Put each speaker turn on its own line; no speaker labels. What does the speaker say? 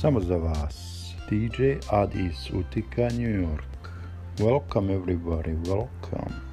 Samo za vas, DJ Adis Utica, New York. Welcome everybody, welcome.